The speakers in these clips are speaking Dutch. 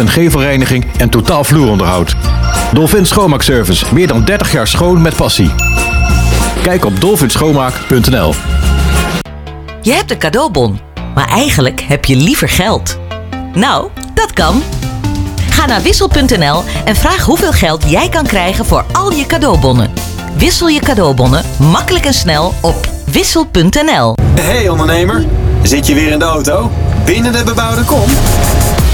een gevelreiniging en totaal vloeronderhoud. Dolphin Schoonmaakservice. Meer dan 30 jaar schoon met passie. Kijk op dolphinschoonmaak.nl Je hebt een cadeaubon, maar eigenlijk heb je liever geld. Nou, dat kan. Ga naar wissel.nl en vraag hoeveel geld jij kan krijgen voor al je cadeaubonnen. Wissel je cadeaubonnen makkelijk en snel op wissel.nl. Hey ondernemer, zit je weer in de auto? Binnen de bebouwde kom?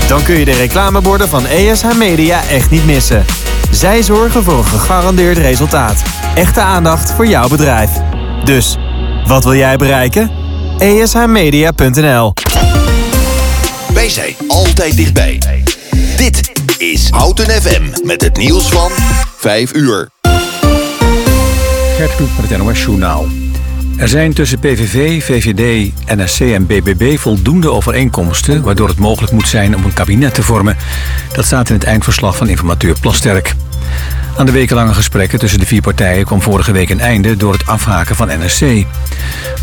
Dan kun je de reclameborden van ESH Media echt niet missen. Zij zorgen voor een gegarandeerd resultaat. Echte aandacht voor jouw bedrijf. Dus, wat wil jij bereiken? ESHmedia.nl Wij zijn altijd dichtbij. Dit is Houten FM met het nieuws van 5 uur. Gert Kluk met het NOS Journaal. Er zijn tussen PVV, VVD, NSC en BBB voldoende overeenkomsten... waardoor het mogelijk moet zijn om een kabinet te vormen. Dat staat in het eindverslag van informateur Plasterk. Aan de wekenlange gesprekken tussen de vier partijen kwam vorige week een einde door het afhaken van NSC.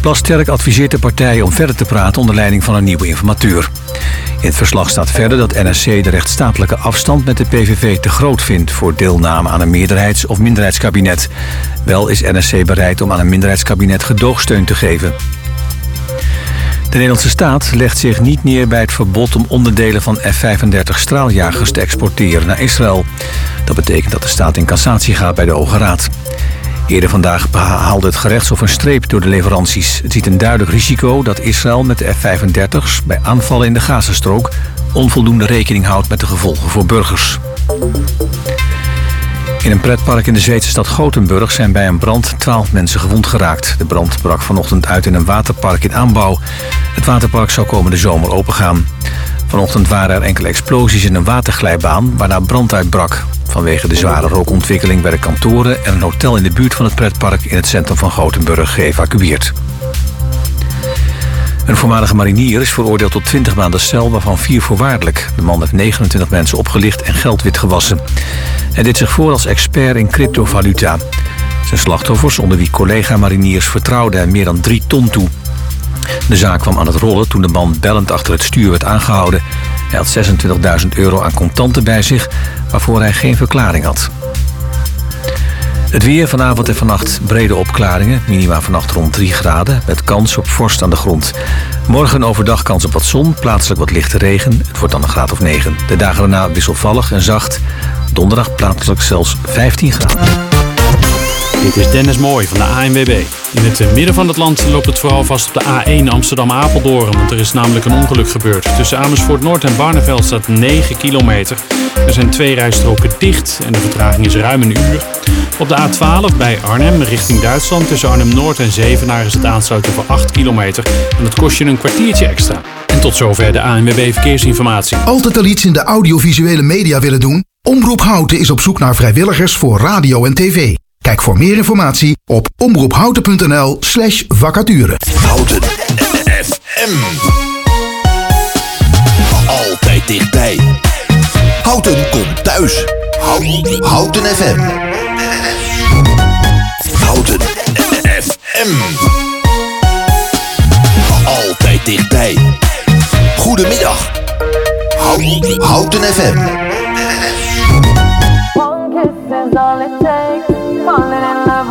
Plasterk adviseert de partijen om verder te praten onder leiding van een nieuwe informateur. In het verslag staat verder dat NSC de rechtsstatelijke afstand met de PVV te groot vindt voor deelname aan een meerderheids- of minderheidskabinet. Wel is NSC bereid om aan een minderheidskabinet gedoogsteun te geven. De Nederlandse staat legt zich niet neer bij het verbod om onderdelen van F-35 straaljagers te exporteren naar Israël. Dat betekent dat de staat in cassatie gaat bij de Hoge Raad. Eerder vandaag haalde het gerechtshof een streep door de leveranties. Het ziet een duidelijk risico dat Israël met de F-35's bij aanvallen in de Gazastrook onvoldoende rekening houdt met de gevolgen voor burgers. In een pretpark in de Zweedse stad Gothenburg zijn bij een brand 12 mensen gewond geraakt. De brand brak vanochtend uit in een waterpark in aanbouw. Het waterpark zou komende zomer opengaan. Vanochtend waren er enkele explosies in een waterglijbaan waarna brand uitbrak. Vanwege de zware rookontwikkeling werden kantoren en een hotel in de buurt van het pretpark in het centrum van Gothenburg geëvacueerd. Een voormalige marinier is veroordeeld tot 20 maanden cel, waarvan 4 voorwaardelijk. De man heeft 29 mensen opgelicht en geld witgewassen. Hij deed zich voor als expert in cryptovaluta. Zijn slachtoffers, onder wie collega-mariniers, vertrouwden hem meer dan 3 ton toe. De zaak kwam aan het rollen toen de man bellend achter het stuur werd aangehouden. Hij had 26.000 euro aan contanten bij zich, waarvoor hij geen verklaring had. Het weer vanavond en vannacht brede opklaringen. Minima vannacht rond 3 graden, met kans op vorst aan de grond. Morgen overdag kans op wat zon, plaatselijk wat lichte regen. Het wordt dan een graad of 9. De dagen daarna wisselvallig en zacht. Donderdag plaatselijk zelfs 15 graden. Dit is Dennis Mooij van de ANWB. In het midden van het land loopt het vooral vast op de A1 Amsterdam-Apeldoorn. Want er is namelijk een ongeluk gebeurd. Tussen Amersfoort Noord en Barneveld staat 9 kilometer. Er zijn twee rijstroken dicht en de vertraging is ruim een uur. Op de A12 bij Arnhem richting Duitsland tussen Arnhem-Noord en Zevenaar is het aansluiten voor 8 kilometer. En dat kost je een kwartiertje extra. En tot zover de ANWB Verkeersinformatie. Altijd al iets in de audiovisuele media willen doen? Omroep Houten is op zoek naar vrijwilligers voor radio en tv. Kijk voor meer informatie op omroephouten.nl slash vacature. Houten FM. Altijd dichtbij. Houten komt thuis. Houten, Houten FM. Houten FM. Altijd dichtbij. Goedemiddag. Houten, Houten FM. One kiss is all it takes. Falling in love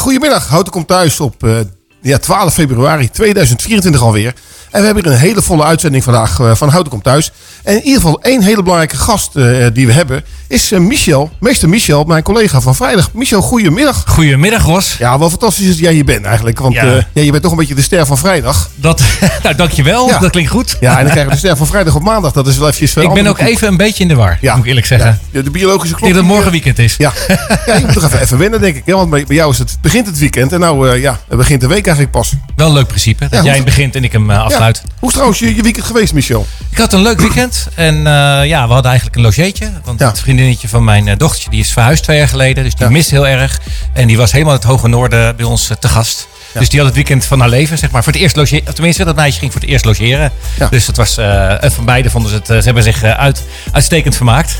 goedemiddag. Houten komt thuis op eh, ja, 12 februari 2024 alweer. En we hebben hier een hele volle uitzending vandaag eh, van Houten komt thuis. En in ieder geval één hele belangrijke gast eh, die we hebben is eh, Michel, meester Michel, mijn collega van vrijdag. Michel, goedemiddag. Goedemiddag, Ros. Ja, wel fantastisch dat jij hier bent eigenlijk. Want Ja. ja. ja, je bent toch een beetje de ster van vrijdag. Dat, nou, dankjewel. Ja. Dat klinkt goed. Ja, en dan krijgen we de ster van vrijdag op maandag. Dat is wel eventjes ik ben ook koek. even een beetje in de war, Ja. moet ik eerlijk zeggen. Ja, de biologische Ik klok. denk dat het morgen eh, weekend is. Ja. ja, je moet toch even, even wennen, denk ik. Ja, want bij, bij jou is het, begint het weekend. En nou, eh, ja, het begint de week eigenlijk pas. Wel een leuk principe. Dat jij hoe- begint en ik hem eh, afsluit. Hoe is trouwens je, je weekend geweest, Michel? Ik had een leuk weekend. En eh, ja, we hadden eigenlijk een logeetje. Want Ja. het vriendinnetje van mijn eh, dochtertje die is verhuisd twee jaar geleden. Dus die Ja. mist heel erg. En die was helemaal het hoge noorden bij ons eh, te gast. Dus die had het weekend van haar leven, zeg maar. Voor het eerst logeren. Tenminste, dat meisje ging voor het eerst logeren. Ja. Dus het was, en van beide vonden ze het, ze hebben zich uit, uitstekend vermaakt.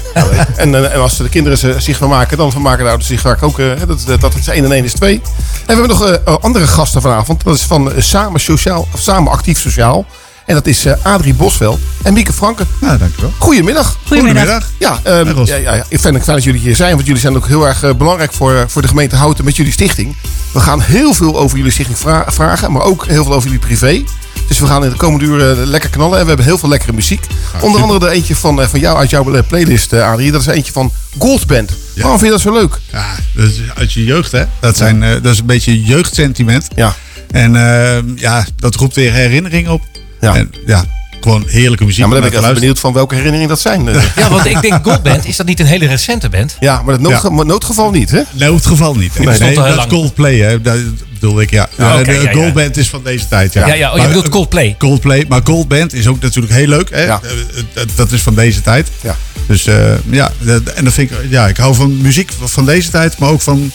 En, en als de kinderen zich vermaken, dan vermaken de ouders zich vaak ook. eh, dat, dat, dat is 1 en 1 is 2. En we hebben nog eh, andere gasten vanavond. Dat is van Samen, Sociaal, of Samen Actief Sociaal. En dat is eh, Adrie Bosveld en Mieke Franken. Ja, dankjewel. Goedemiddag. Goedemiddag. Ja, ehm, Ros. ja, ja, ja, ik vind het fijn dat jullie hier zijn. Want jullie zijn ook heel erg eh, belangrijk voor, eh, voor de gemeente Houten met jullie stichting. We gaan heel veel over jullie stichting vra- vragen. Maar ook heel veel over jullie privé. Dus we gaan in de komende uren lekker knallen. En we hebben heel veel lekkere muziek. Onder andere er eentje van, eh, van jou uit jouw playlist, Adrie. Dat is eentje van Goldband. Waarom vind je dat zo leuk? Ja, dat is uit je jeugd, hè? Dat, zijn, eh, dat is een beetje jeugdsentiment. Ja. En eh, ja, dat roept weer herinneringen op. Ja. En, ja, gewoon heerlijke muziek. Ja, maar dan ben ik te benieuwd van welke herinneringen dat zijn. eh. Ja, want ik denk Goldband, is dat niet een hele recente band? Ja, maar noodge- maar noodgeval niet, hè? luisteren. Nee, het geval niet. Nee, al heel dat is lang. Coldplay, hè? Dat bedoel ik, ja. Ja, oké, de ja, ja. Goldband is van deze tijd, ja. Ja, ja oh, je Maar, bedoelt eh, Coldplay. Coldplay, maar Goldband is ook natuurlijk heel leuk. Hè? Ja. Eh, dat- Dat is van deze tijd. Ja. Dus eh, ja, dat- en dan vind ik, ja, ik hou van muziek van deze tijd, maar ook van,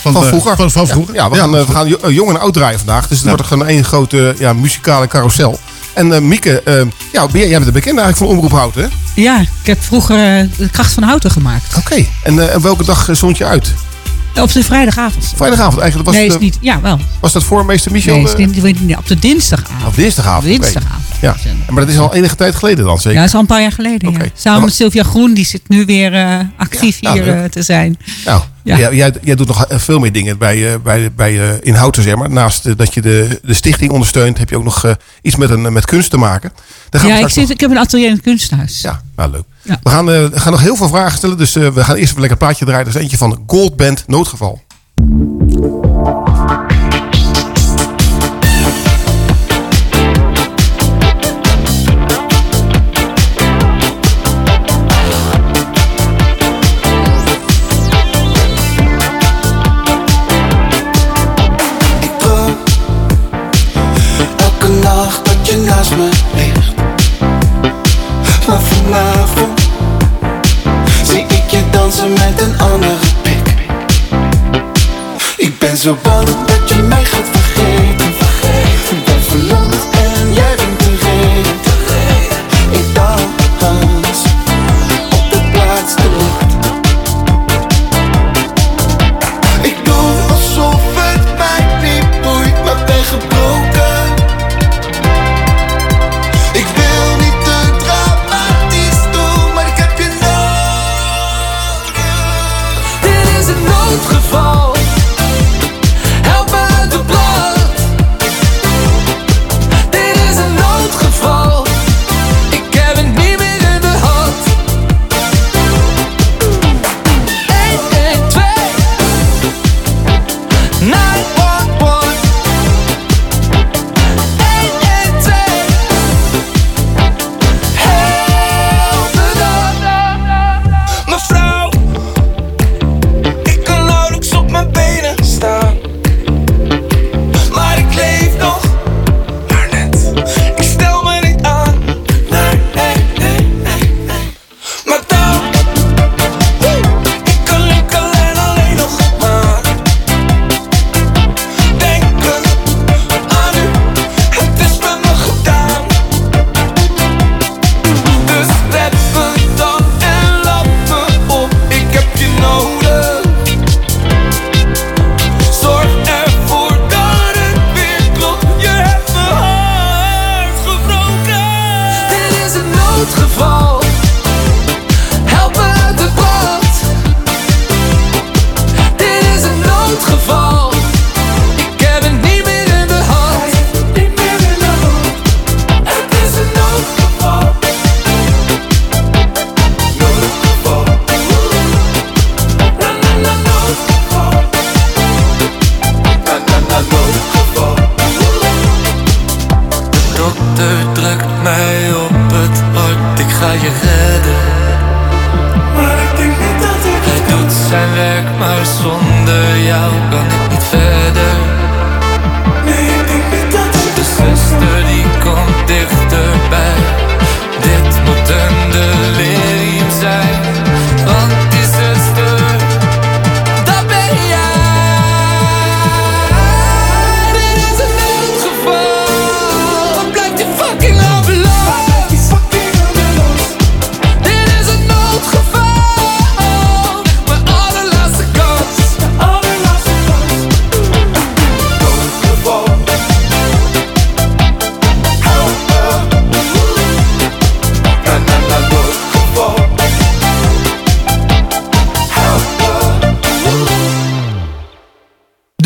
van, Van de- vroeger. Van, van vroeger. Ja, we gaan, eh, we gaan eh, jong en oud draaien vandaag. Dus het Ja. wordt gewoon één grote ja, muzikale carousel. En eh, Mieke, eh, ja, jij, jij bent de bekende eigenlijk van Omroep Houten, hè? Ja, ik heb vroeger eh, de kracht van houten gemaakt. Oké. En, eh, en welke dag eh, zond je uit? Op de vrijdagavond. Vrijdagavond eigenlijk. Was, nee, het, is eh, niet. Ja, wel. was dat voor meester Michel? Nee, is eh, niet, niet- op de dinsdagavond. Of dinsdagavond? Op dinsdagavond. Ja. Maar dat is al enige tijd geleden dan, zeker? Ja, dat is al een paar jaar geleden. Ja. Samen met Sylvia Groen, die zit nu weer eh, actief Ja, hier eh, te zijn. Nou, Ja. jij, jij, jij doet nog eh, veel meer dingen bij, bij, bij eh, in Houten, zeg maar. Naast dat je de, de stichting ondersteunt, heb je ook nog iets met, een, met kunst te maken. Daar gaan we Ja, ik, zit, ik heb een atelier in het kunsthuis. Ja, nou leuk. Ja. We, gaan, eh, we gaan nog heel veel vragen stellen. Dus eh, we gaan eerst even lekker een plaatje draaien. Dat is eentje van Goldband Noodgeval. Mas o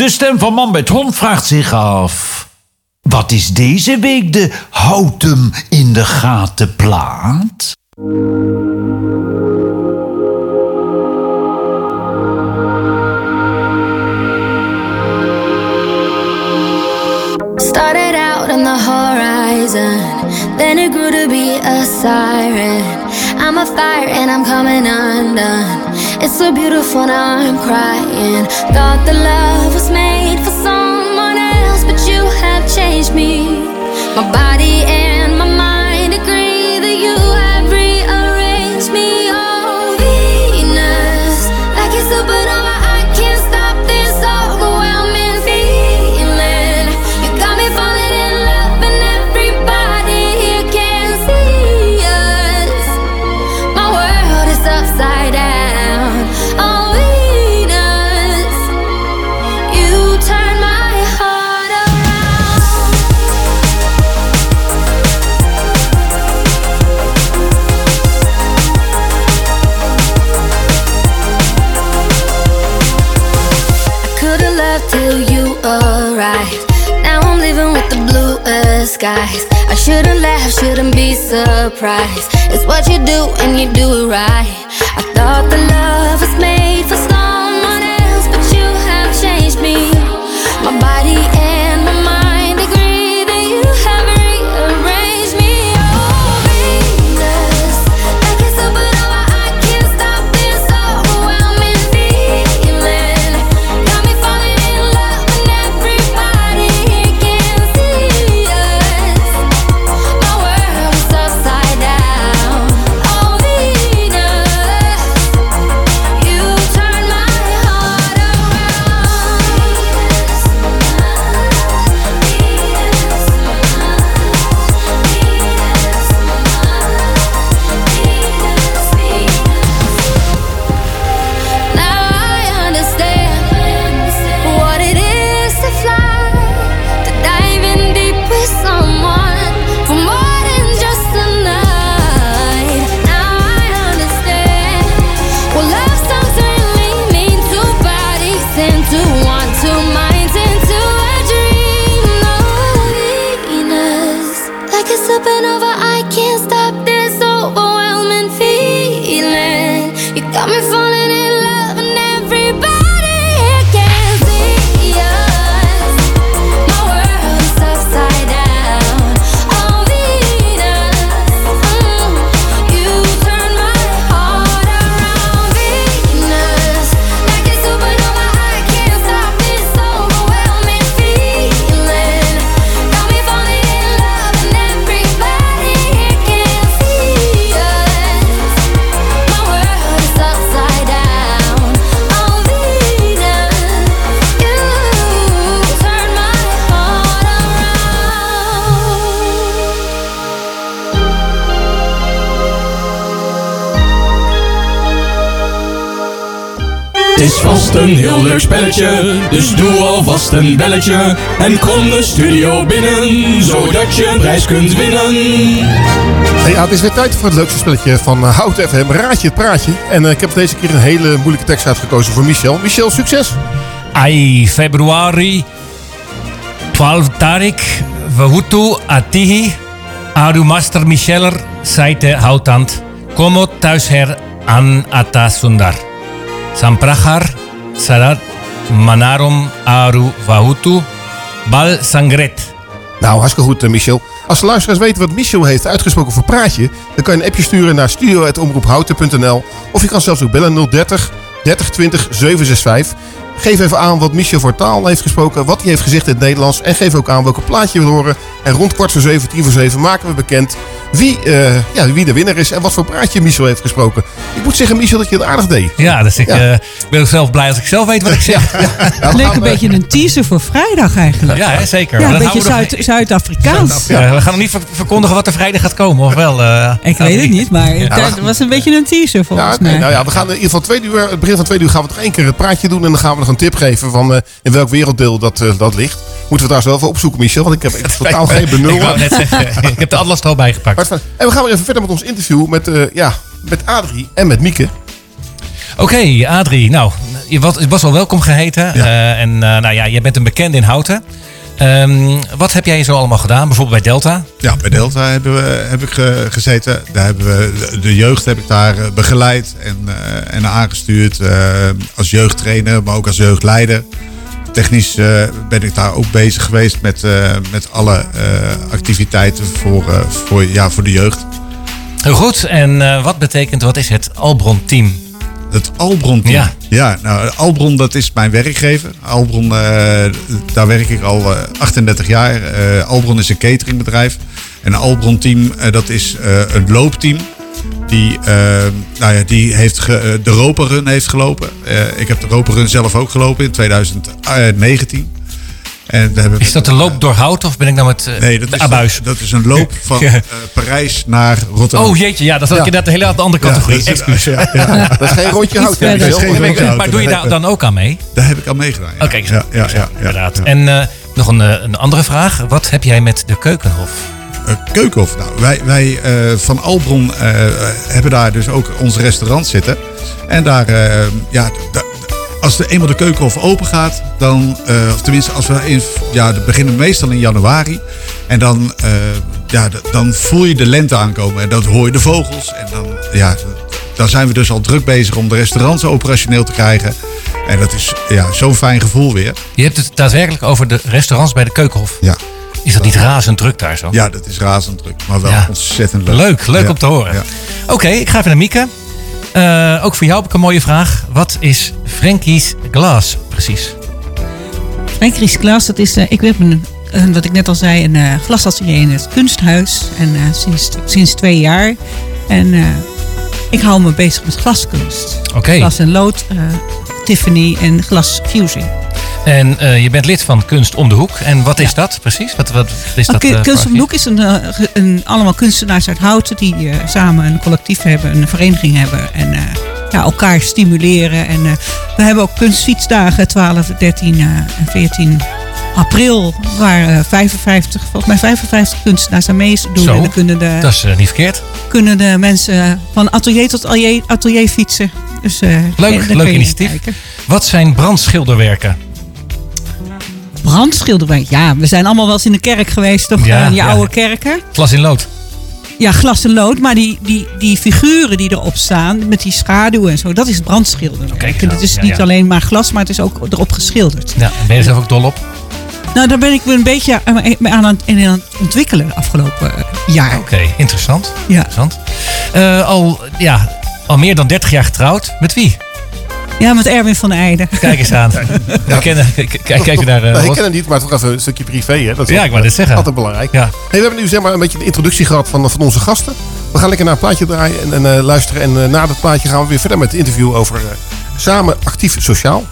De stem van man met hond vraagt zich af. Wat is deze week de houtem in de gaten plaat? Started out on the horizon, then it grew to be a siren. I'm a fire and I'm coming undone. It's so beautiful now I'm crying. Thought the love was made for someone else, but you have changed me. My body and disguise. I shouldn't laugh, shouldn't be surprised. It's what you do, and you do it right. I thought the love was made. Alvast een heel leuk spelletje. Dus doe alvast een belletje. En kom de studio binnen, zodat je een prijs kunt winnen. Hey, ja, het is weer tijd voor het leukste spelletje van uh, Hout FM. Raad je het praatje. En eh, ik heb deze keer een hele moeilijke tekst uitgekozen voor Michel. Michel, succes! Ai, februari 12 tarik, Wahutu Atihi, Aru Master Micheller, Saite Houtant, Komo thuisher an Ata Sundar. Samprachar, Sarat Manarom Aru Wahutu, Bal Sangret. Nou, hartstikke goed, eh, Michel. Als de luisteraars weten wat Michel heeft uitgesproken voor praatje, dan kan je een appje sturen naar studio.omroephouten.nl of je kan zelfs ook bellen 030 30 20 765. Geef even aan wat Michel voor taal heeft gesproken, wat hij heeft gezegd in het Nederlands en geef ook aan welke plaatje je wil horen. En rond kwart voor zeven, tien voor zeven maken we bekend wie, eh, ja, wie de winnaar is en wat voor praatje Michel heeft gesproken. Ik moet zeggen, Michel, dat je het aardig deed. Ja, dus ik Ja. eh, ben ook zelf blij als ik zelf weet wat ik zeg. Het leek een beetje een teaser voor vrijdag eigenlijk. Ja, hè, zeker. Ja, Maar een beetje Zuid- Zuid-Afrikaans. Ja, we gaan nog niet ver- verkondigen wat er vrijdag gaat komen, of wel? eh? Ik weet het niet, maar Ja. het was een beetje een teaser volgens Ja, mij. nee, nou ja, we gaan in ieder geval twee uur, het begin van twee uur gaan we nog één keer het praatje doen. En dan gaan we nog een tip geven van eh, in welk werelddeel dat, dat ligt. Moeten we daar zelf even opzoeken, Michel? Want ik heb echt totaal geen benul. Ik wou net zeggen, ik heb de atlas er al bij gepakt. Maar het- En we gaan weer even verder met ons interview met, eh, ja, met Adrie en met Mieke. Oké, Adrie. Nou, je was, al welkom geheten. Eh, en eh, nou ja, jij bent een bekende in Houten. Ehm, wat heb jij zo allemaal gedaan? Bijvoorbeeld bij Delta? Ja, bij Delta hebben we, heb ik ge- gezeten. Daar hebben we, de- jeugd heb ik daar begeleid en, en aangestuurd. als jeugdtrainer, maar ook als jeugdleider. Technisch eh, ben ik daar ook bezig geweest met, eh, met alle eh, activiteiten voor, voor, ja, voor de jeugd. Heel goed. En wat betekent, wat is het Albron-team? Het Albron-team? Ja. Ja, nou, Albron dat is mijn werkgever. Albron, daar werk ik al eh, 38 jaar. Albron is een cateringbedrijf. En Albron-team, dat is een loopteam. Die, eh, nou ja, die heeft ge- eh, de Roper Run heeft gelopen. Eh, ik heb de Roper Run zelf ook gelopen in 2019. En daar hebben we- Is dat de loop door Hout of ben ik nou met eh, Nee, dat de is, abuis? dat is een loop van Ja. eh, Parijs naar Rotterdam. Oh jeetje, ja, dat zat ik inderdaad een hele andere categorie. Ja, dat is- Excuus. ja, ja. Dat is geen rondje hout, hè, Dat is geen rondje hout. Maar doe je daar dan ook aan mee? Daar heb ik aan meegedaan. Ja. Oké, ja, ja, ja, inderdaad. ja. En eh, nog een, eh, een andere vraag. Wat heb jij met de Keukenhof? Eh, Keukenhof. Nou, wij wij eh, van Albron eh, hebben daar dus ook ons restaurant zitten. En daar, ja, als de, eenmaal de Keukenhof open gaat, dan, of tenminste, als we in, ja, we beginnen meestal in januari. En dan, ja, dan voel je de lente aankomen en dan hoor je de vogels. En dan, ja, dan zijn we dus al druk bezig om de restaurants operationeel te krijgen. En dat is ja, zo'n fijn gevoel weer. Je hebt het daadwerkelijk over de restaurants bij de Keukenhof. Ja. Is dat niet razend druk daar zo? Ja, dat is razend druk, maar wel Ja. ontzettend leuk. Leuk, leuk Ja. om te horen. Ja. Oké, ik ga even naar Mieke. Eh, ook voor jou heb ik een mooie vraag. Wat is Frankie's Glass precies? Frankries Glas, dat is, eh, ik heb een, een, wat ik net al zei, een uh, glasatelier in het kunsthuis. En eh, sinds, sinds twee jaar. En eh, ik hou me bezig met glaskunst. Oké. Glas en lood, eh, Tiffany en glasfusing. En eh, je bent lid van Kunst om de Hoek. En wat is dat precies? Wat, wat is dat? Oké, eh, Kunst op de Hoek is een, eh, een, allemaal kunstenaars uit Houten die samen een collectief hebben, een vereniging hebben en ja, elkaar stimuleren. En we hebben ook kunstfietsdagen 12, 13 eh, en 14 april, waar eh, 55, volgens mij 55 kunstenaars aan meedoen. Zo, en dan kunnen de, dat is niet verkeerd. kunnen de mensen van atelier tot atelier, atelier fietsen. Dus, Leuk, leuk initiatief. Wat zijn brandschilderwerken? Brandschilderwerk, ja, we zijn allemaal wel eens in de kerk geweest, toch? Ja, Eh, die ja. oude kerken. Glas in lood. Ja, glas en lood, maar die, die, die figuren die erop staan, met die schaduw en zo, dat is brandschilderen. Kijk het nou, is ja, niet alleen maar glas, maar het is ook erop geschilderd. Ja, en ben je er zelf ook dol op? Nou, daar ben ik me een beetje aan aan het, aan het ontwikkelen de afgelopen eh, jaar. Oké, interessant. Ja. interessant. Eh, al, ja, al meer dan 30 jaar getrouwd. Met wie? Ja, met Erwin van Eijden. Kijk eens aan. We kennen, kijk, kijk naar... eh, Nou, ik ken het niet, maar toch even een stukje privé. Hè? Dat is Ja, ook, ik wou dit zeggen. Altijd belangrijk. Ja. Hey, we hebben nu zeg maar een beetje de introductie gehad van, van onze gasten. We gaan lekker naar een plaatje draaien en, en eh, luisteren. En eh, na dat plaatje gaan we weer verder met het interview over eh, samen actief sociaal.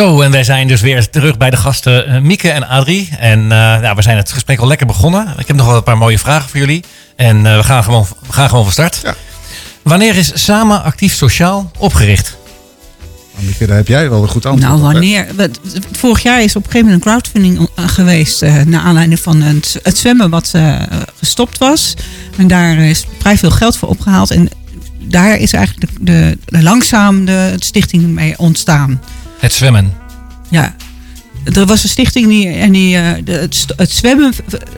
Zo, en wij zijn dus weer terug bij de gasten eh, Mieke en Adrie. En eh, ja, we zijn het gesprek al lekker begonnen. Ik heb nog wel een paar mooie vragen voor jullie. En eh, we, gaan gewoon, we gaan gewoon van start. Wanneer is Samen Actief Sociaal opgericht? Mieke, daar heb jij wel een goed antwoord Nou, wanneer? Vorig jaar is op een gegeven moment een crowdfunding geweest. eh, naar aanleiding van het, het zwemmen wat eh, gestopt was. En daar is vrij veel geld voor opgehaald. En daar is eigenlijk de, de, de langzaam de stichting mee ontstaan. Het zwemmen. Ja. Er was een stichting die, en die, eh, de, het, het zwemmen.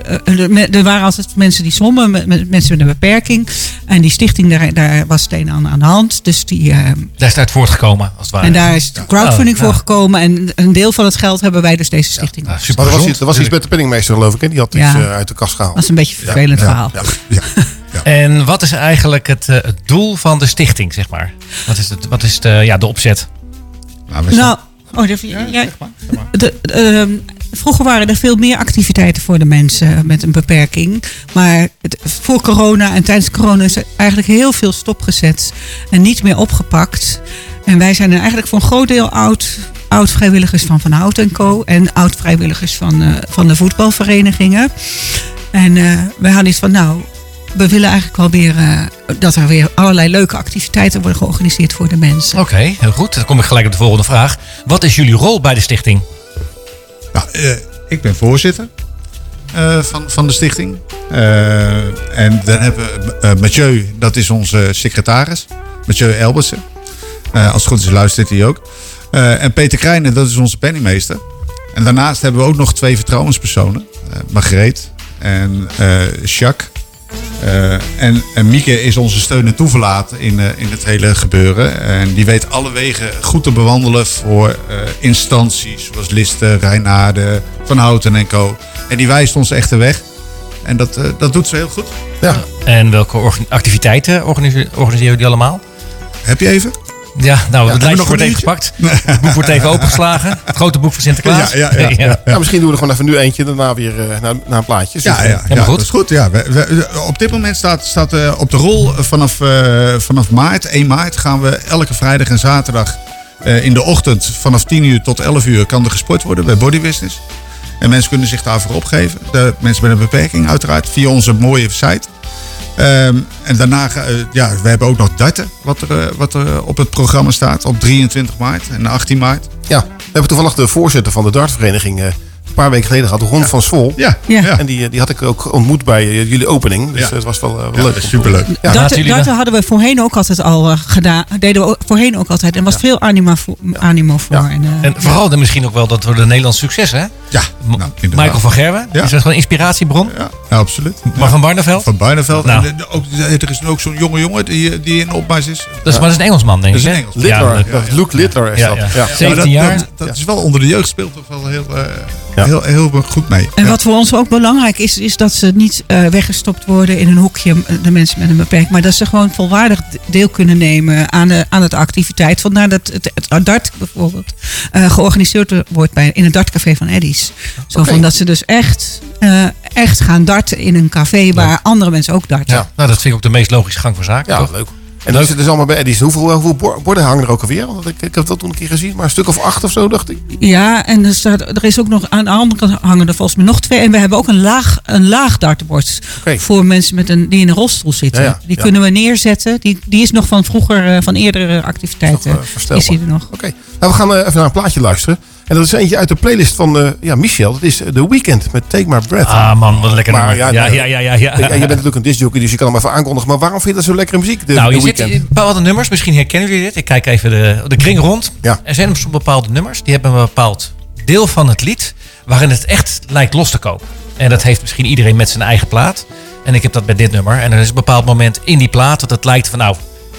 eh, eh, er- waren altijd mensen die zwommen, met, met mensen met een beperking. En die stichting, daar, daar was het een aan, aan de hand. Dus die, eh, Daar is het uit voortgekomen, als het ware. en daar is de crowdfunding Oh, voor ja. gekomen. En een deel van het geld hebben wij dus deze stichting. Maar er was, iets, er was iets met de penningmeester, geloof ik. Hè? Die had iets Ja. uit de kast gehaald. Dat is een beetje een vervelend verhaal. En wat is eigenlijk het, eh, het doel van de stichting, zeg maar? Wat is, het, wat is de, ja, de opzet? Nou, oh, dat- ja, de- de, ehm, vroeger waren er veel meer activiteiten voor de mensen met een beperking. Maar het- voor corona en tijdens corona is er eigenlijk heel veel stopgezet en niet meer opgepakt. En wij zijn er eigenlijk voor een groot deel oud, oud vrijwilligers van Van Hout en Co. En oud vrijwilligers van, eh, van de voetbalverenigingen. En eh wij hadden iets van, nou, we willen eigenlijk wel weer eh, dat er weer allerlei leuke activiteiten worden georganiseerd voor de mensen. Oké, heel goed. Dan kom ik gelijk op de volgende vraag. Wat is jullie rol bij de stichting? Nou, eh, ik ben voorzitter eh, van, van de stichting. Eh, en dan hebben we eh, Mathieu, dat is onze secretaris. Mathieu Elbersen. Eh, als het goed is luistert hij ook. Eh, en Peter Krijnen, dat is onze penningmeester. En daarnaast hebben we ook nog twee vertrouwenspersonen. eh Margreet en eh Jacques. Eh, en, en Mieke is onze steun en toeverlaat in, eh, in het hele gebeuren. En die weet alle wegen goed te bewandelen voor eh, instanties zoals Listen, Rijnaarden, Van Houten en Co. En die wijst ons echt de weg. En dat, dat doet ze heel goed. Ja. En welke activiteiten organise- organiseren jullie allemaal? Heb je even? Ja, nou, het lijstje nog wordt even gepakt. Het boek wordt even opengeslagen. Het grote boek van Sinterklaas. Ja, ja, ja, ja. Nou, misschien doen we er gewoon even nu eentje, daarna weer eh, naar, naar een plaatje. Ja, ja, ja, dat is goed. Ja. We, we- op dit moment staat, staat eh, op de rol vanaf, eh, vanaf maart, 1 maart, gaan we elke vrijdag en zaterdag eh, in de ochtend vanaf 10 uur tot 11 uur kan er gesport worden bij Body Business. En mensen kunnen zich daarvoor opgeven. De mensen met een beperking uiteraard via onze mooie site. Ehm, en daarna, eh, ja, we hebben ook nog darten wat er, eh, wat er op het programma staat op 23 maart en 18 maart. Ja, we hebben toevallig de voorzitter van de dartvereniging eh, een paar weken geleden gehad, Ron van Swol. Ja, ja. En die, eh, die had ik ook ontmoet bij eh, jullie opening. Dus Ja. het was wel, eh, wel Ja, leuk. dat is superleuk. Ja. dat, dat hadden we voorheen ook altijd al gedaan. Deden we ook- voorheen ook altijd. En was veel animo voor. Animo voor en, eh, En vooral dan misschien ook wel dat we de Nederlands succes, hè? Ja, nou, Michael van Gerwen. Ja. Is dat gewoon een inspiratiebron? Ja, ja absoluut. Maar van Barneveld? Van Barneveld. Nou. En, ook, er is ook zo'n jonge jongen die, die in opmars is. Dat is, maar dat is een Engelsman, denk Dat ik. is hè? een Engelsman. Littler, dat is Luke Littler is dat. ja. Ja. 17 dat, jaar. Dat, dat is wel onder de jeugd speelt toch wel heel, eh, heel, heel goed mee. En Ja. wat voor ons ook belangrijk is, is dat ze niet eh, weggestopt worden in een hoekje, de mensen met een beperking. Maar dat ze gewoon volwaardig deel kunnen nemen aan de, aan de activiteit. Vandaar dat het, het dart bijvoorbeeld eh, georganiseerd wordt bij, in het dartcafé van Eddies. Zo van dat ze dus echt, eh, echt gaan darten in een café waar andere mensen ook darten. Ja, nou, dat vind ik ook de meest logische gang van zaken. Ja, toch? leuk. En dat zit dus allemaal bij Eddie's. Hoeveel, hoeveel bor- borden hangen er ook alweer? Want ik, ik heb dat toen een keer gezien, maar een stuk of acht of zo, dacht ik. Ja, en er, staat, er is ook nog aan de andere hangen er volgens mij nog twee. En we hebben ook een laag, een laag dartbord voor mensen met een, die in een rolstoel zitten. Ja, ja, die ja. kunnen we neerzetten. Die, die is nog van vroeger, eh, van eerdere activiteiten. Nog, eh, verstelbaar. is die er nog. Oké. Nou, we gaan eh, even naar een plaatje luisteren. En dat is eentje uit de playlist van eh, ja, Michel. Dat is eh, The Weeknd met Take My Breath. Ah man, wat een lekker Maar. Ja, ja, ja, ja, ja. Ja, je bent natuurlijk een discjockey, dus je kan hem even aankondigen. Maar waarom vind je dat zo lekkere muziek, de, nou, je Weeknd? bepaalde nummers. Misschien herkennen jullie dit. Ik kijk even de, de kring rond. Ja. Er zijn soms bepaalde nummers. Die hebben een bepaald deel van het lied. Waarin het echt lijkt los te kopen. En dat heeft misschien iedereen met zijn eigen plaat. En ik heb dat bij dit nummer. En er is een bepaald moment in die plaat dat het lijkt van nou,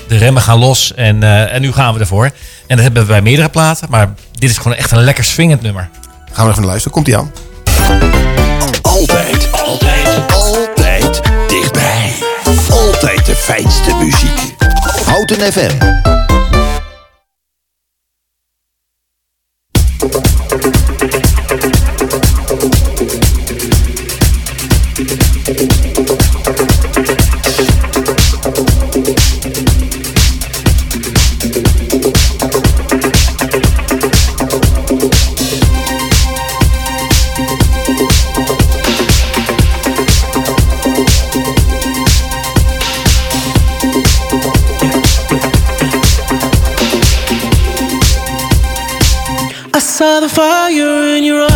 de remmen gaan los en, eh, en nu gaan we ervoor. En dat hebben we bij meerdere platen. Maar dit is gewoon echt een lekker swingend nummer. Gaan we even naar luisteren. Komt ie aan. Altijd, altijd, altijd dichtbij. Altijd de fijnste muziek. Houten FM. The fire in your eyes.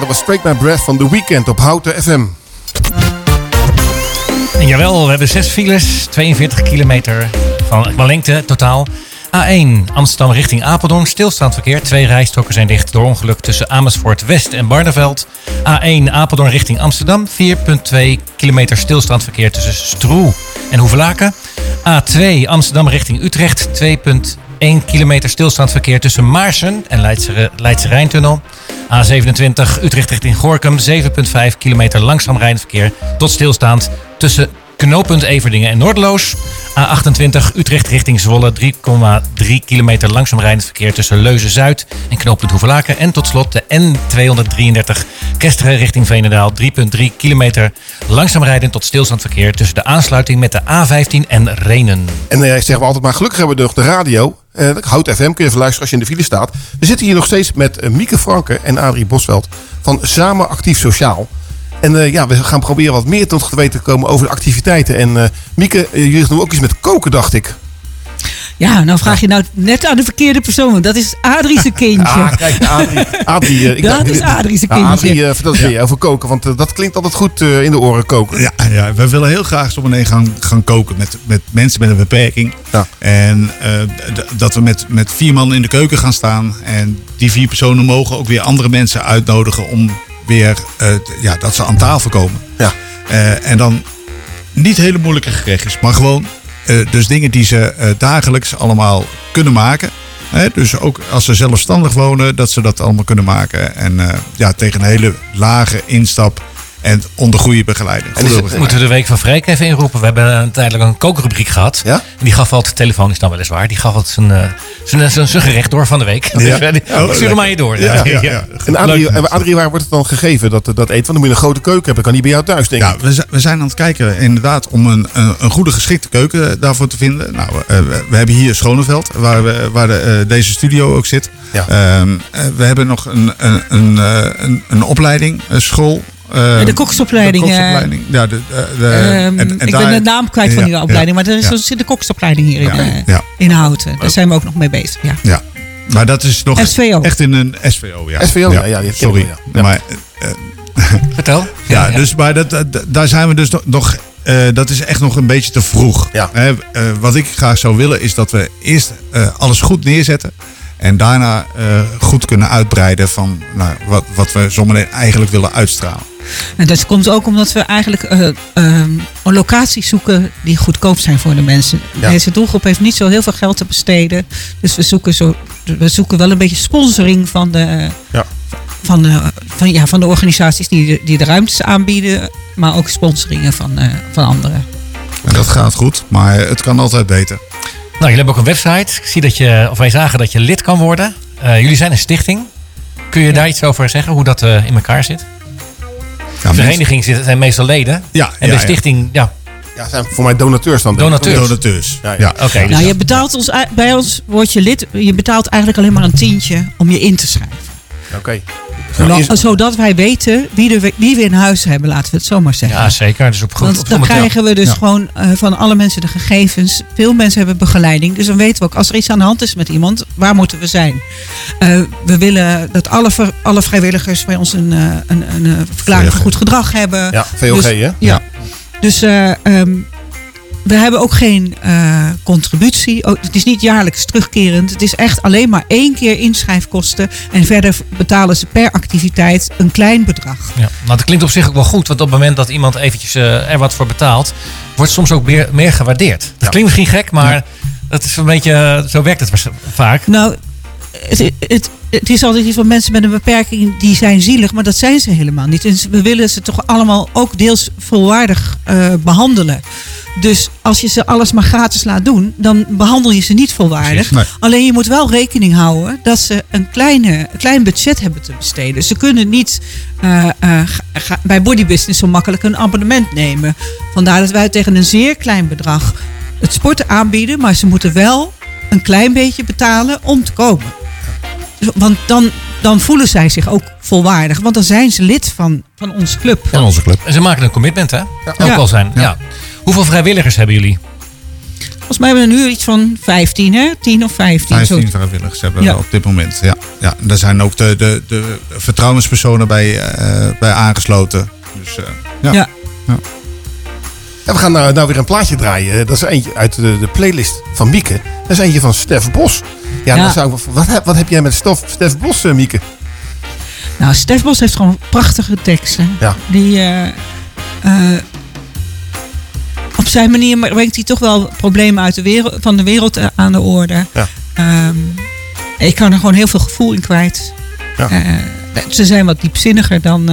Dat was Break My Breath van The Weekend op Houten FM. En jawel, we hebben zes files, 42 kilometer van, van lengte totaal. A1 Amsterdam richting Apeldoorn, stilstaand verkeer. Twee rijstroken zijn dicht door ongeluk tussen Amersfoort West en Barneveld. A1 Apeldoorn richting Amsterdam, 4,2 kilometer stilstaand verkeer tussen Stroe en Hoevelaken. A2 Amsterdam richting Utrecht, 2,1 kilometer stilstaand verkeer tussen Maarsen en Leidse, Leidse Rijntunnel. A27 Utrecht richting Gorkum, 7,5 kilometer langzaam rijdend verkeer tot stilstaand tussen knooppunt Everdingen en Noordeloos. A28 Utrecht richting Zwolle, 3,3 kilometer langzaam rijdend verkeer tussen Leuzen-Zuid en knooppunt Hoevelaken. En tot slot de N233 Kesteren richting Veenendaal, 3,3 kilometer langzaam rijdend tot stilstand verkeer tussen de aansluiting met de A15 en Renen. En eh, zeggen we altijd maar, gelukkig hebben we nog de radio. Eh Hout FM, kun je even luisteren als je in de file staat. We zitten hier nog steeds met eh, Mieke Franke en Adrie Bosveld van Samen Actief Sociaal. En eh, ja, we gaan proberen wat meer tot te weten te komen over de activiteiten. En Mieke, jullie doen ook iets met koken, dacht ik. Ja, nou vraag je nou net aan de verkeerde persoon. want Dat is Adrie's kindje. Ah, kijk, Adrie. Adrie eh, ik Dat dacht- is Adrie's Ja, kindje. Adrie, eh, vertel eens weer over koken, want eh, dat klinkt altijd goed eh, in de oren koken. Ja, ja, we willen heel graag zo meteen gaan, gaan koken met, met mensen met een beperking. En eh, d- dat we met, met vier man in de keuken gaan staan. En die vier personen mogen ook weer andere mensen uitnodigen om weer eh, ja, dat ze aan tafel komen. Ja. Eh, en dan niet hele moeilijke gerechtjes, maar gewoon eh, dus dingen die ze eh, dagelijks allemaal kunnen maken. Dus ook als ze zelfstandig wonen, dat ze dat allemaal kunnen maken. En eh, ja, tegen een hele lage instap. En onder goede begeleiding. En dus moeten we de week van Freek even inroepen. We hebben een, tijdelijk een kookrubriek gehad. En die gaf altijd, telefonisch dan weliswaar, die gaf altijd zijn, eh, zijn, zijn, zijn gerecht door van de week. Ja. Dus, eh, die- Oh, stuur hem aan je door. Ja, ja, ja. En Adrie, Leuk. en Adrie, waar wordt het dan gegeven, dat, dat eten? Want dan moet je een grote keuken hebben. Kan niet bij jou thuis, denk Ja, ik. we, we zijn aan het kijken inderdaad om een, een, een goede geschikte keuken daarvoor te vinden. Nou, eh, we, we hebben hier Schoneveld, waar, we, waar de, eh, deze studio ook zit. Ehm, eh, we hebben nog een, een, een, eh, een, een opleiding, een school. Eh, de koksopleiding. De eh, koksopleiding. Ja, de, de, de- Ehm, en- en ik daar- ben de naam kwijt van die Ja, opleiding, ja, maar er is, ja. er zit de koksopleiding hier in, Ja, eh, ja. in Houten. Daar zijn we ook nog mee bezig. Ja. Ja, maar dat is nog SVO. echt in een SVO. Ja. SVO, ja, ja, sorry. ja. Maar, eh, Vertel. Ja, dus maar dat, dat- daar zijn we dus nog- nog. eh, dat is echt nog een beetje te vroeg. Hè, eh, wat ik graag zou willen is dat we eerst eh, alles goed neerzetten. En daarna eh, goed kunnen uitbreiden van nou, wat, wat we zometeen eigenlijk willen uitstralen. En dat komt ook omdat we eigenlijk eh, ehm, locaties zoeken die goedkoop zijn voor de mensen. Ja. Deze doelgroep heeft niet zo heel veel geld te besteden. Dus we zoeken, zo, we zoeken wel een beetje sponsoring van de, Ja. van de, van, ja, van de organisaties die de, die de ruimtes aanbieden. Maar ook sponsoringen van, eh, van anderen. En dat gaat goed, maar het kan altijd beter. Nou, jullie hebben ook een website. Ik zie dat je, of wij zagen dat je lid kan worden. Eh, jullie zijn een stichting. Kun je daar iets over zeggen, hoe dat eh, in elkaar zit? de vereniging zit, zijn meestal leden. Ja, en ja, de ja. stichting, ja. Ja, zijn voor mij donateurs dan. Donateurs. Donateurs. Ja, ja. Oké, dus nou, je betaalt ons, bij ons word je lid. Je betaalt eigenlijk alleen maar een tientje om je in te schrijven. Oké. Zodat- Zodat wij weten wie, er, wie we in huis hebben, laten we het zo maar zeggen. Ja, zeker. Dus op goed Want op dan krijgen we dus Ja. gewoon eh, van alle mensen de gegevens. Veel mensen hebben begeleiding. Dus dan weten we ook, als er iets aan de hand is met iemand, waar moeten we zijn? Eh, we willen dat alle, ver- alle vrijwilligers bij ons een, eh, een, een, verklaring van goed gedrag hebben. Ja, VOG, Dus- hè? Ja. Ja. Dus eh, ehm, we hebben ook geen eh, contributie. Oh, het is niet jaarlijks terugkerend. Het is echt alleen maar één keer inschrijfkosten. En verder betalen ze per activiteit een klein bedrag. Ja, nou, dat klinkt op zich ook wel goed, want op het moment dat iemand eventjes eh, er wat voor betaalt, wordt soms ook meer, meer gewaardeerd. Dat klinkt misschien gek, maar dat is een beetje, eh, zo werkt het vaak. Nou, het, het, het is altijd iets van mensen met een beperking die zijn zielig, maar dat zijn ze helemaal niet. En we willen ze toch allemaal ook deels volwaardig eh, behandelen. Dus als je ze alles maar gratis laat doen, dan behandel je ze niet volwaardig. Nee. Alleen je moet wel rekening houden dat ze een, kleine, een klein budget hebben te besteden. Ze kunnen niet eh, eh, ga- bij Body Business zo makkelijk een abonnement nemen. Vandaar dat wij tegen een zeer klein bedrag het sporten aanbieden, maar ze moeten wel een klein beetje betalen om te komen. Want dan, dan voelen zij zich ook volwaardig. Want dan zijn ze lid van, van onze club. Van onze club. En ze maken een commitment, hè? Ook Ja. wel zijn. Ja. Hoeveel vrijwilligers hebben jullie? Volgens mij hebben we nu iets van 15, hè? 10 of 15. 15 zo. vrijwilligers hebben Ja. we op dit moment. Ja, ja. En daar zijn ook de, de, de vertrouwenspersonen bij, eh, bij aangesloten. Dus, eh, ja. Ja. En we gaan nou, nou weer een plaatje draaien. Dat is eentje uit de, de playlist van Mieke. Dat is eentje van Stef Bos. Ja, Ja. Dan zou ik, wat, heb, wat heb jij met Stof, Stef Bos, eh, Mieke? Nou, Stef Bos heeft gewoon prachtige teksten. Ja. Die eh, eh, op zijn manier brengt hij toch wel problemen uit de wereld, van de wereld aan de orde. Ja. Ehm, ik kan er gewoon heel veel gevoel in kwijt. Ja. Ze zijn wat diepzinniger dan,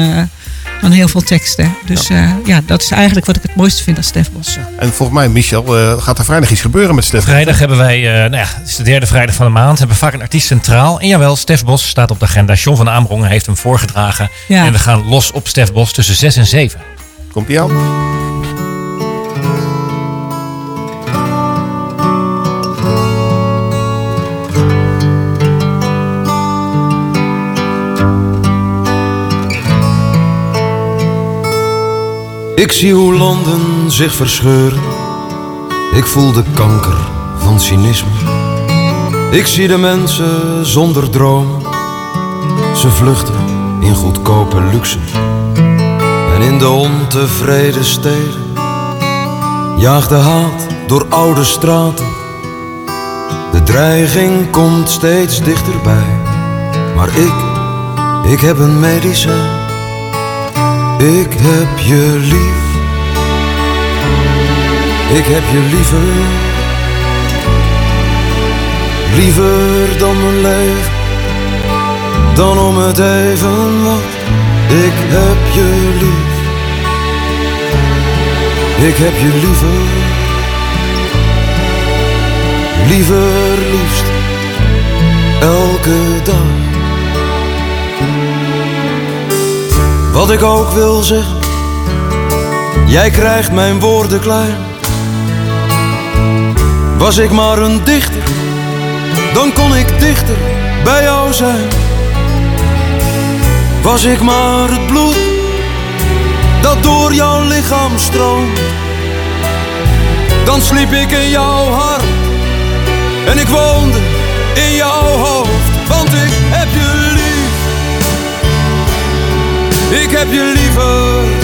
eh, dan heel veel teksten. Dus ja. ja, dat is eigenlijk wat ik het mooiste vind aan Stef Bos. En volgens mij, Michel, eh, gaat er vrijdag iets gebeuren met Stef. Vrijdag hebben wij, eh, nou ja, het is de derde vrijdag van de maand, hebben we vaak een artiest centraal. En jawel, Stef Bos staat op de agenda. John van Amerongen heeft hem voorgedragen. Ja. En we gaan los op Stef Bos tussen 6 en 7. Komt ie aan? Ik zie hoe landen zich verscheuren. Ik voel de kanker van cynisme. Ik zie de mensen zonder droom. Ze vluchten in goedkope luxe. En in de ontevreden steden jaagt de haat door oude straten. De dreiging komt steeds dichterbij. Maar ik, ik heb een medicijn. Ik heb je lief. Ik heb je liever. Liever dan mijn leven. Dan om het even wat. Ik heb je lief. Ik heb je liever, liever liefst, elke dag. Wat ik ook wil zeggen, jij krijgt mijn woorden klein. Was ik maar een dichter, dan kon ik dichter bij jou zijn. Was ik maar het bloed dat door jouw lichaam stroomt, dan sliep ik in jouw hart en ik woonde in jouw hoofd, Ik heb je liever,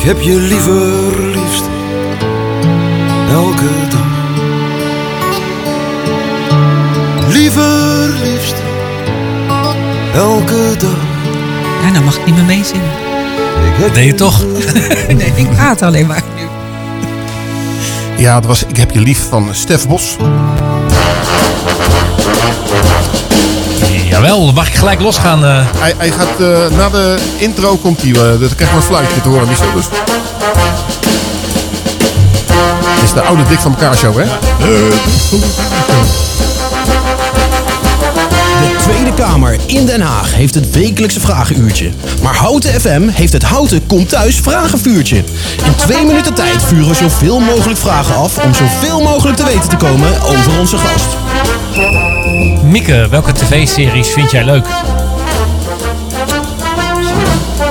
Ik heb je liever liefst elke dag. Liever liefst elke dag. Ja, nou mag ik niet meer meezingen. Je toch? nee, ik praat alleen maar. Ja, dat was Ik heb je lief van Stef Bos. Jawel, mag ik gelijk losgaan? eh? Hij, hij gaat eh, na de intro komt hij. eh, dan krijg je een fluitje te horen, Michel. Dus. Het is de oude dik van elkaar show, hè? De Tweede Kamer in Den Haag heeft het wekelijkse vragenuurtje. Maar Houten FM heeft het Houten Komt Thuis vragenvuurtje. In twee minuten tijd vuren we zoveel mogelijk vragen af om zoveel mogelijk te weten te komen over onze gast. Mieke, welke tv-series vind jij leuk?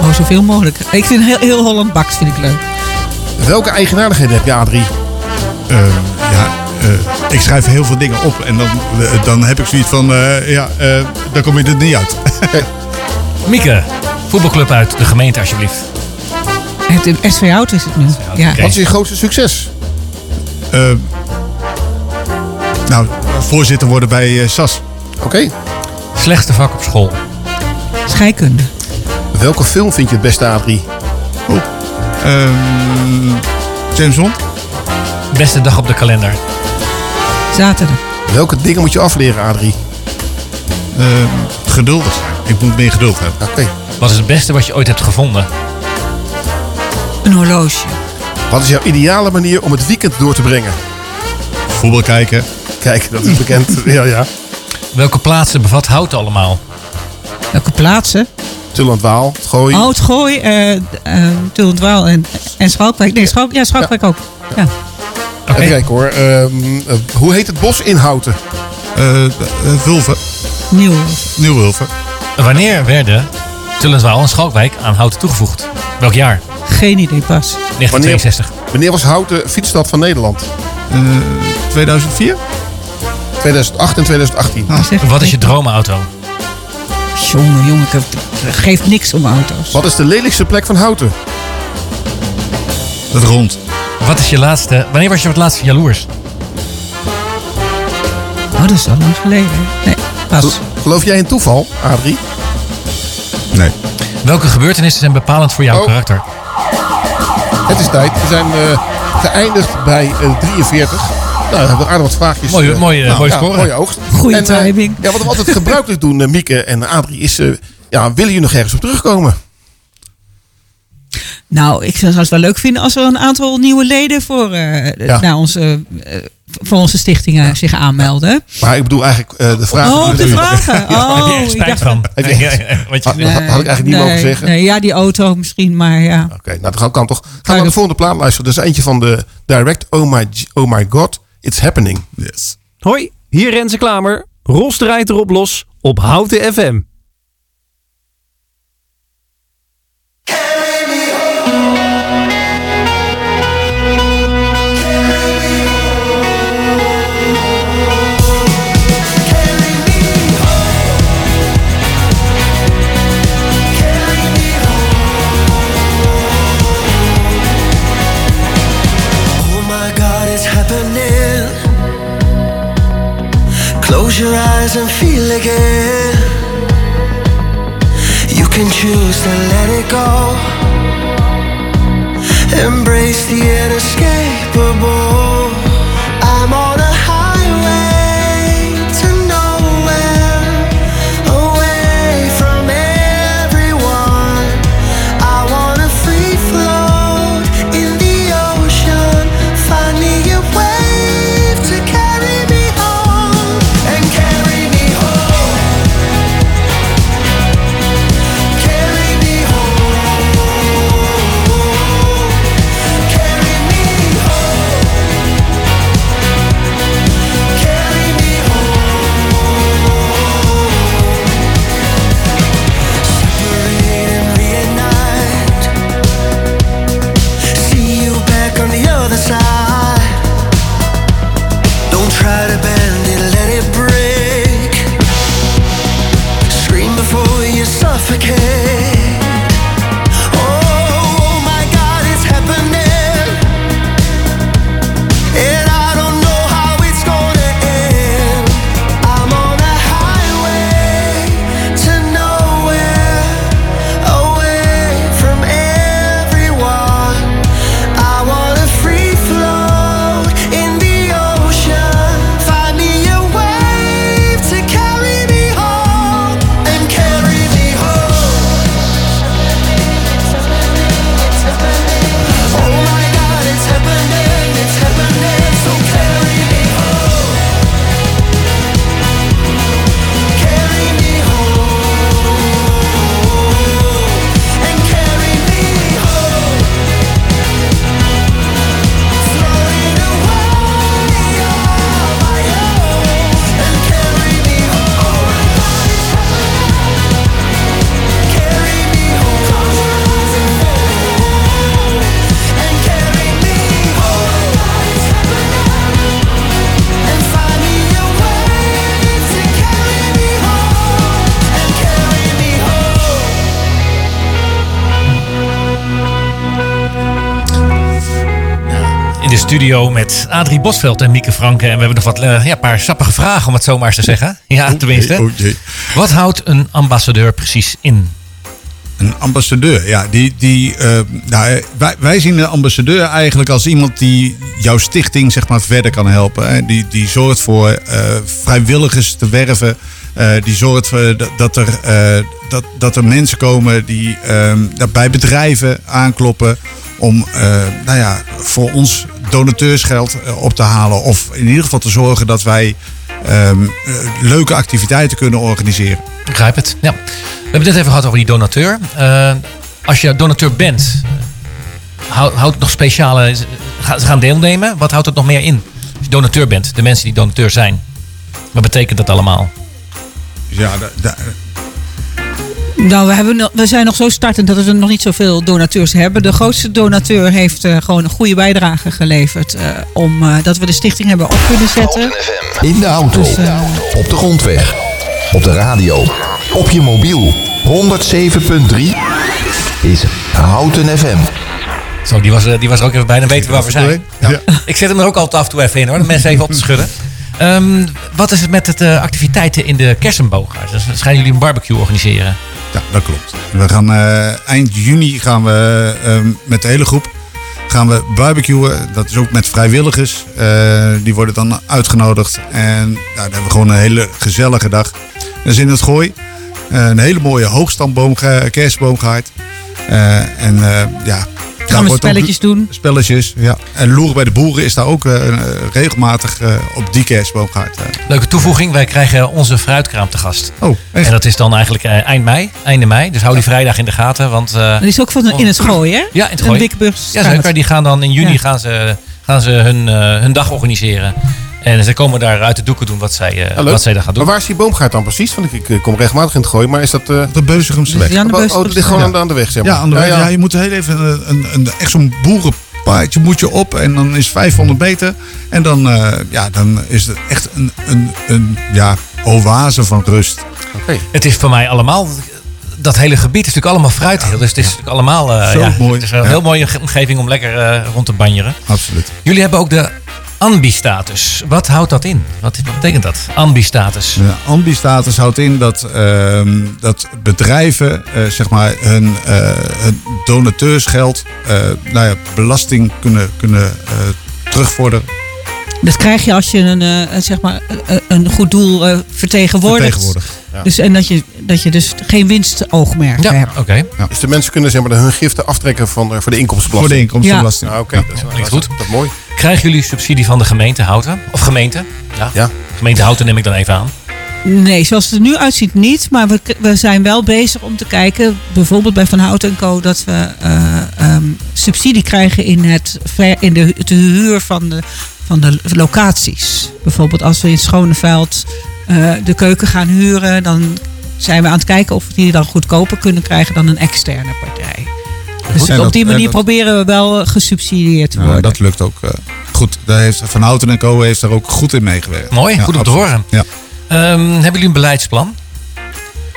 Oh, zoveel mogelijk. Ik vind heel, heel Holland Baks vind ik leuk. Welke eigenaardigheden heb je, Adrie? Ehm, ja, eh, ik schrijf heel veel dingen op en dan, eh, dan heb ik zoiets van, eh, ja, eh, dan kom je er niet uit. Mieke, voetbalclub uit de gemeente alsjeblieft. Het SV Hout is het nu. Ja. Wat is je grootste succes? Eh, nou, voorzitter worden bij eh, SAS. Oké. Slechtste vak op school. Scheikunde. Welke film vind je het beste, Adrie? Ehm, James Bond? Beste dag op de kalender. Zaterdag. Welke dingen moet je afleren, Adrie? Ehm, geduldig zijn. Ik moet meer geduld hebben. Oké. Wat is het beste wat je ooit hebt gevonden? Een horloge. Wat is jouw ideale manier om het weekend door te brengen? Voetbal kijken. Kijk, dat is bekend. ja, ja. Welke plaatsen bevat hout allemaal? Welke plaatsen? Tullandwaal, het Gooi. Oh, het Gooi, eh eh, Tullendwaal en, en Schalkwijk. Nee, Schalk, ja, Schalkwijk ook. Ja. Even kijken hoor. Ehm, eh, hoe heet het bos in Houten? Eh Vulven. Nieuw. Nieuw-Wulven. Wanneer werden Tullenswaal en Schalkwijk aan hout toegevoegd? Welk jaar? Geen idee pas. 1962. Wanneer was Houten fietsstad van Nederland? 2004? 2008 en 2018. Wat is je droomauto? Jongen, jongen, ik geef niks om auto's. Wat is de lelijkste plek van Houten? Het rond. Wat is je laatste... Wanneer was je het laatst jaloers? Oh, dat is al lang geleden. Nee, pas. Geloof jij in toeval, Adrie? Nee. Welke gebeurtenissen zijn bepalend voor jouw Oh. karakter? Het is tijd. We zijn eh, geëindigd bij eh, 43. Nou, we hebben aardig wat vraagjes. Mooie- eh, mooie- nou, mooie ja, score. mooie oogst. Goeie En, eh, timing. ja, wat we altijd gebruikelijk doen, eh, Mieke en Adrie, is... ja, willen jullie nog ergens op terugkomen? Nou, ik zou het wel leuk vinden als er een aantal nieuwe leden voor, eh, Ja. nou, onze, eh, voor onze stichtingen zich aanmelden. Maar ik bedoel eigenlijk eh, de vragen... Oh, de vragen. Oh, Heb je spijt van? Heb je- je- Had, had- had ik eigenlijk niet mogen zeggen. Nee, ja, die auto misschien, maar ja. Oké, nou dan kan toch. Gaan we naar de volgende plaat luisteren. Dat is eentje van de Direct Oh My, oh my God, It's Happening. Yes. Hoi, hier Renze Klamer. Ros draait erop los op Houten FM. Close your eyes and feel again. You can choose to let it go. Embrace the inescapable. Studio met Adrie Bosveld en Mieke Franke. En we hebben nog wat eh, ja, een paar sappige vragen, om het zo maar eens te zeggen. Ja, tenminste. Wat houdt een ambassadeur precies in? Een ambassadeur, ja, die, die, eh, nou, wij, wij zien een ambassadeur eigenlijk als iemand die jouw stichting zeg maar, verder kan helpen. Hè. Die, die zorgt voor eh, vrijwilligers te werven. Eh, die zorgt voor dat, er, eh, dat, dat er mensen komen die ehm, bij bedrijven aankloppen om eh, nou ja, voor ons donateursgeld eh, op te halen. Of in ieder geval te zorgen dat wij ehm, eh, leuke activiteiten kunnen organiseren. Ik begrijp het. Ja. We hebben het net even gehad over die donateur. Eh, als je donateur bent, hou- houdt het nog speciale. Gaan, ze gaan deelnemen. Wat houdt het nog meer in? Als je donateur bent, de mensen die donateur zijn. Wat betekent dat allemaal? Ja, Nou, we, hebben, we zijn nog zo startend dat we nog niet zoveel donateurs hebben. De grootste donateur heeft eh, gewoon een goede bijdrage geleverd. eh, om eh, dat we de stichting hebben op kunnen zetten. In de auto, Dus, op de grondweg, op de radio, op je mobiel. 107.3 is Houten FM. Zo, die was, die was er ook even bij. Dan weten we waar we zijn. Ja. Ik zet hem er ook altijd af en toe even in hoor. De mensen even op te schudden. Ehm, wat is het met de eh, activiteiten in de kersenbooghuis? Dus schijnen jullie een barbecue organiseren? Ja, dat klopt. We gaan eh, eind juni gaan we eh, met de hele groep gaan we barbecuen. Dat is ook met vrijwilligers. Eh, die worden dan uitgenodigd. En nou, hebben we gewoon een hele gezellige dag. Dat is in het gooi. Een hele mooie hoogstandboom, ge- kerstboom gehaaid. Eh, en ja. Gaan we spelletjes doen. Spelletjes, ja. En Loeren bij de Boeren is daar ook eh, eh, regelmatig eh, op die kerstboom gehaaid. eh. Leuke toevoeging. Wij krijgen onze fruitkraam te gast. Oh, echt? En dat is dan eigenlijk eind mei. Einde mei. Dus hou die vrijdag in de gaten. Want, eh, Die is ook van in het gooi, hè? Ja, in het gooi. Ja, zeker. Die gaan dan in juni Ja. gaan ze, gaan ze hun, eh, hun dag organiseren. En ze komen daar uit de doeken doen wat zij, eh, leuk. wat zij daar gaan doen. Maar waar is die boomgaard dan precies? Want ik, ik kom regelmatig in het gooien, maar is dat... eh de Beuzigumse weg. Ja, aan de Oh, oh, dat ligt gewoon aan, de- aan de weg, zeg maar. Ja, aan de weg. Ja, je moet heel even een, een, een- echt zo'n boerenpaardje moet je op. En dan is 500 meter. En dan, eh, ja, dan is het echt een, een, een ja, oase van rust. Het is voor mij allemaal... Dat hele gebied is natuurlijk allemaal fruitheel. Dus het is natuurlijk allemaal... eh, Zo ja, mooi. Het is een Ja. heel mooie omgeving om lekker eh, rond te banjeren. Absoluut. Jullie hebben ook de Ambistatus. Wat houdt dat in? Wat, wat betekent dat? Ambistatus. De ambistatus houdt in dat, ehm, dat bedrijven eh, zeg maar hun, eh, hun donateursgeld eh, nou ja, belasting kunnen, kunnen eh, terugvorderen. Dat krijg je als je een, eh, zeg maar, een- een goed doel eh, vertegenwoordigt. Vertegenwoordigt, ja. Dus, en dat je, dat je dus geen winstoogmerken hebt. oké. Dus de mensen kunnen zeg maar, hun giften aftrekken van, eh, voor de inkomstenbelasting. Voor de inkomstenbelasting. Ah, Oké, Ja. dat is goed. Dat is mooi. Krijgen jullie subsidie van de gemeente Houten? Of gemeente? Ja. Ja. Gemeente Houten neem ik dan even aan. Nee, zoals het er nu uitziet niet. Maar we, we zijn wel bezig om te kijken, bijvoorbeeld bij Van Hout Co, dat we eh, ehm, subsidie krijgen in, het, ver- in de, de huur van de, van de locaties. Bijvoorbeeld als we in Schoneveld eh, de keuken gaan huren, dan zijn we aan het kijken of we die dan goedkoper kunnen krijgen dan een externe partij. Dus En op die manier dat- proberen we wel gesubsidieerd te Nou, worden. dat lukt ook eh, goed. Daar heeft Van Houten en Co. heeft daar ook goed in meegewerkt. Mooi, Ja, goed om te horen. Ja. Ehm, hebben jullie een beleidsplan?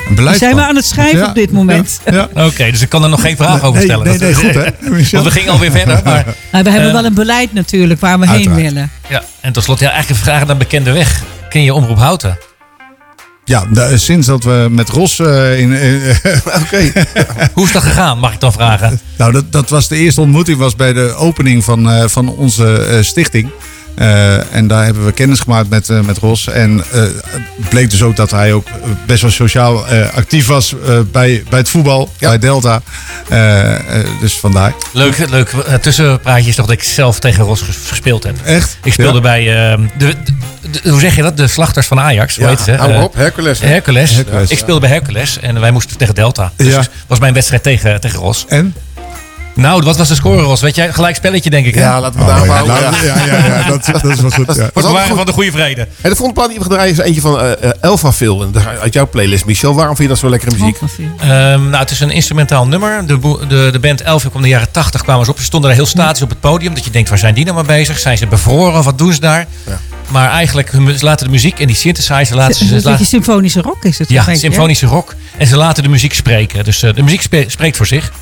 Een beleidsplan. Zijn we aan het schrijven Ja, op dit moment? Ja. Oké, dus ik kan er nog geen vraag over stellen. nee, nee, Dat- goed, hè? Want we gingen alweer verder. Maar, we hebben eh, wel een beleid natuurlijk waar we heen willen. Ja, en tot slot, ja, eigenlijk een vraag naar bekende weg. Ken je Omroep Houten? Ja, da- sinds dat we met Ros eh, in... Oké. Hoe is dat gegaan, mag ik dan vragen? Nou, dat, dat was de eerste ontmoeting was bij de opening van, eh, van onze eh, stichting. Eh, en daar hebben we kennis gemaakt met, eh, met Ros. En eh, het bleek dus ook dat hij ook best wel sociaal eh, actief was eh, bij, bij het voetbal, bij Delta. Dus vandaar. Leuk, leuk. Tussenpraatje is toch dat ik zelf tegen Ros ges- gespeeld heb. Echt? Ik speelde Ja. bij, ehm, de, de- de- hoe zeg je dat? De slachters van Ajax. Hoe Ja, heet ze? hou op, Hercules, hè? Hercules. Hercules. Ik speelde bij Hercules en wij moesten tegen Delta. Dus Ja. was mijn wedstrijd tegen, tegen Ros. En? Nou, wat was de score, Ros? Weet jij, gelijk spelletje denk ik, hè? Ja, laten we daar Oh, ja, houden. nou, ja, ja, ja, dat, dat is wel goed. Ja. We altijd waren goed. van de goede vrede. En de volgende plaat die we gaan draaien is eentje van Elfaville. En daar- Uit jouw playlist, Michel. Waarom vind je dat zo lekkere muziek? Ehm, nou, het is een instrumentaal nummer. De, de, de band Elf kwam in de jaren 80 kwamen ze op. Ze stonden daar heel statisch op het podium. Dat je denkt, waar zijn die nou mee bezig? Zijn ze bevroren wat doen ze daar? Maar eigenlijk, ze laten de muziek en die synthesizer laten ze... Een laten- symfonische rock is het. ja, symfonische rock. En ze laten de muziek spreken. Dus eh, de muziek spreekt voor zich.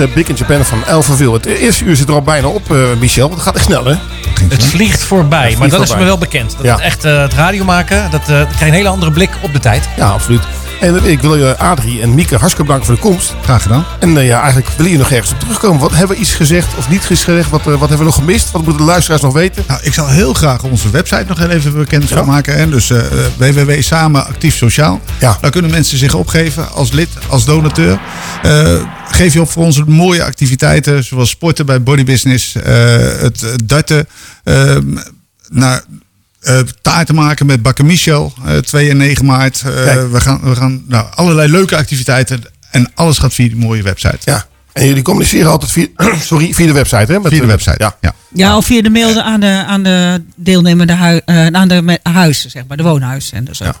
Was de Big in Japan van Elverville. Het eerste uur zit er al bijna op, eh, Michel. Want het gaat echt snel, hè? Het vliegt voorbij, Het maar dat is me wel bekend. Dat Ja. het echt eh, het radio maken, dat, eh, je een hele andere blik op de tijd. Ja, absoluut. En ik wil je, Adrie en Mieke, hartstikke bedanken voor de komst. Graag gedaan. En eh, ja, eigenlijk wil je nog ergens op terugkomen. Wat hebben we iets gezegd of niet gezegd? Wat, eh, wat hebben we nog gemist? Wat moeten de luisteraars nog weten? Nou, ik zal heel graag onze website nog even bekend gaan maken. Hè? Dus eh www Samen Actief Sociaal. Ja. Daar kunnen mensen zich opgeven als lid, als donateur. Eh, geef je op voor onze mooie activiteiten. Zoals sporten bij Body Business. eh, het eh, darten. eh, naar, eh, taarten maken met Bakker Michel. eh 2 en 9 maart. Eh, we gaan, we gaan nou, allerlei leuke activiteiten. En alles gaat via die mooie website. Ja. En jullie communiceren altijd via, sorry, via de website, hè? Met Via de website, Ja. ja. Ja, of via de mail aan de, aan de deelnemende hui, eh, aan de huizen, zeg maar, de woonhuizen en dus zo. Ja.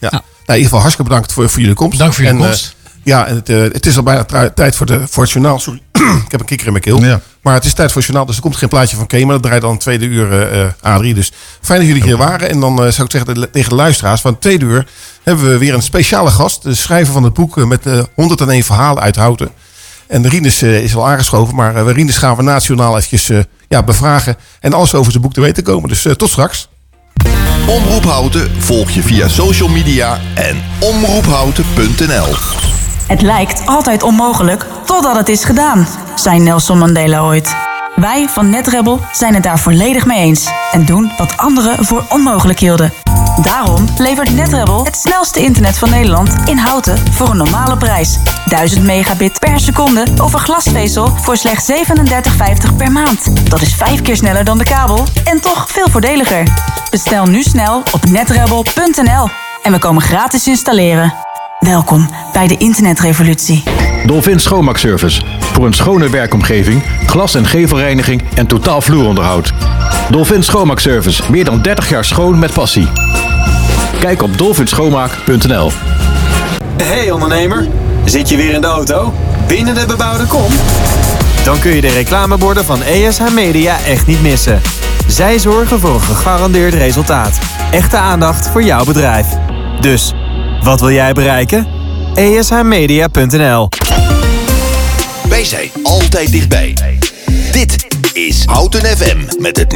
Ja. Nou, in ieder geval hartstikke bedankt voor, voor jullie komst. Dank voor jullie En, eh, komst. Ja, en het, eh, het is al bijna tijd voor, de, voor het journaal. Sorry, ik heb een kikker in mijn keel. Ja. Maar het is tijd voor het journaal, dus er komt geen plaatje van Kees. Maar dat draait dan een tweede uur eh eh, A3. Dus fijn dat jullie hier waren. En dan eh, zou ik zeggen tegen de luisteraars, van tweede uur hebben we weer een speciale gast. De schrijver van het boek met eh 101 verhalen uit Houten. En Rinus eh, is al aangeschoven, maar eh Rinus gaan we nationaal eventjes eh, ja, bevragen. En alles over zijn boek te weten komen. Dus eh, tot straks. Omroep Houten volg je via social media en omroephouten.nl. Het lijkt altijd onmogelijk totdat het is gedaan, zei Nelson Mandela ooit. Wij van NetRebel zijn het daar volledig mee eens en doen wat anderen voor onmogelijk hielden. Daarom levert NetRebel het snelste internet van Nederland in houten voor een normale prijs. 1000 megabit per seconde over glasvezel voor slechts 37,50 per maand. Dat is vijf keer sneller dan de kabel en toch veel voordeliger. Bestel nu snel op netrebel.nl en we komen gratis installeren. Welkom bij de internetrevolutie. Dolphin Schoonmaakservice. Voor een schone werkomgeving, glas- en gevelreiniging en totaal vloeronderhoud. Dolphin Schoonmaakservice. Meer dan 30 jaar schoon met passie. Kijk op dolphinschoonmaak.nl Hey ondernemer, zit je weer in de auto? Binnen de bebouwde kom? Dan kun je de reclameborden van ESH Media echt niet missen. Zij zorgen voor een gegarandeerd resultaat. Echte aandacht voor jouw bedrijf. Dus, wat wil jij bereiken? ESHmedia.nl Wij zijn altijd dichtbij. Dit is Houten FM met het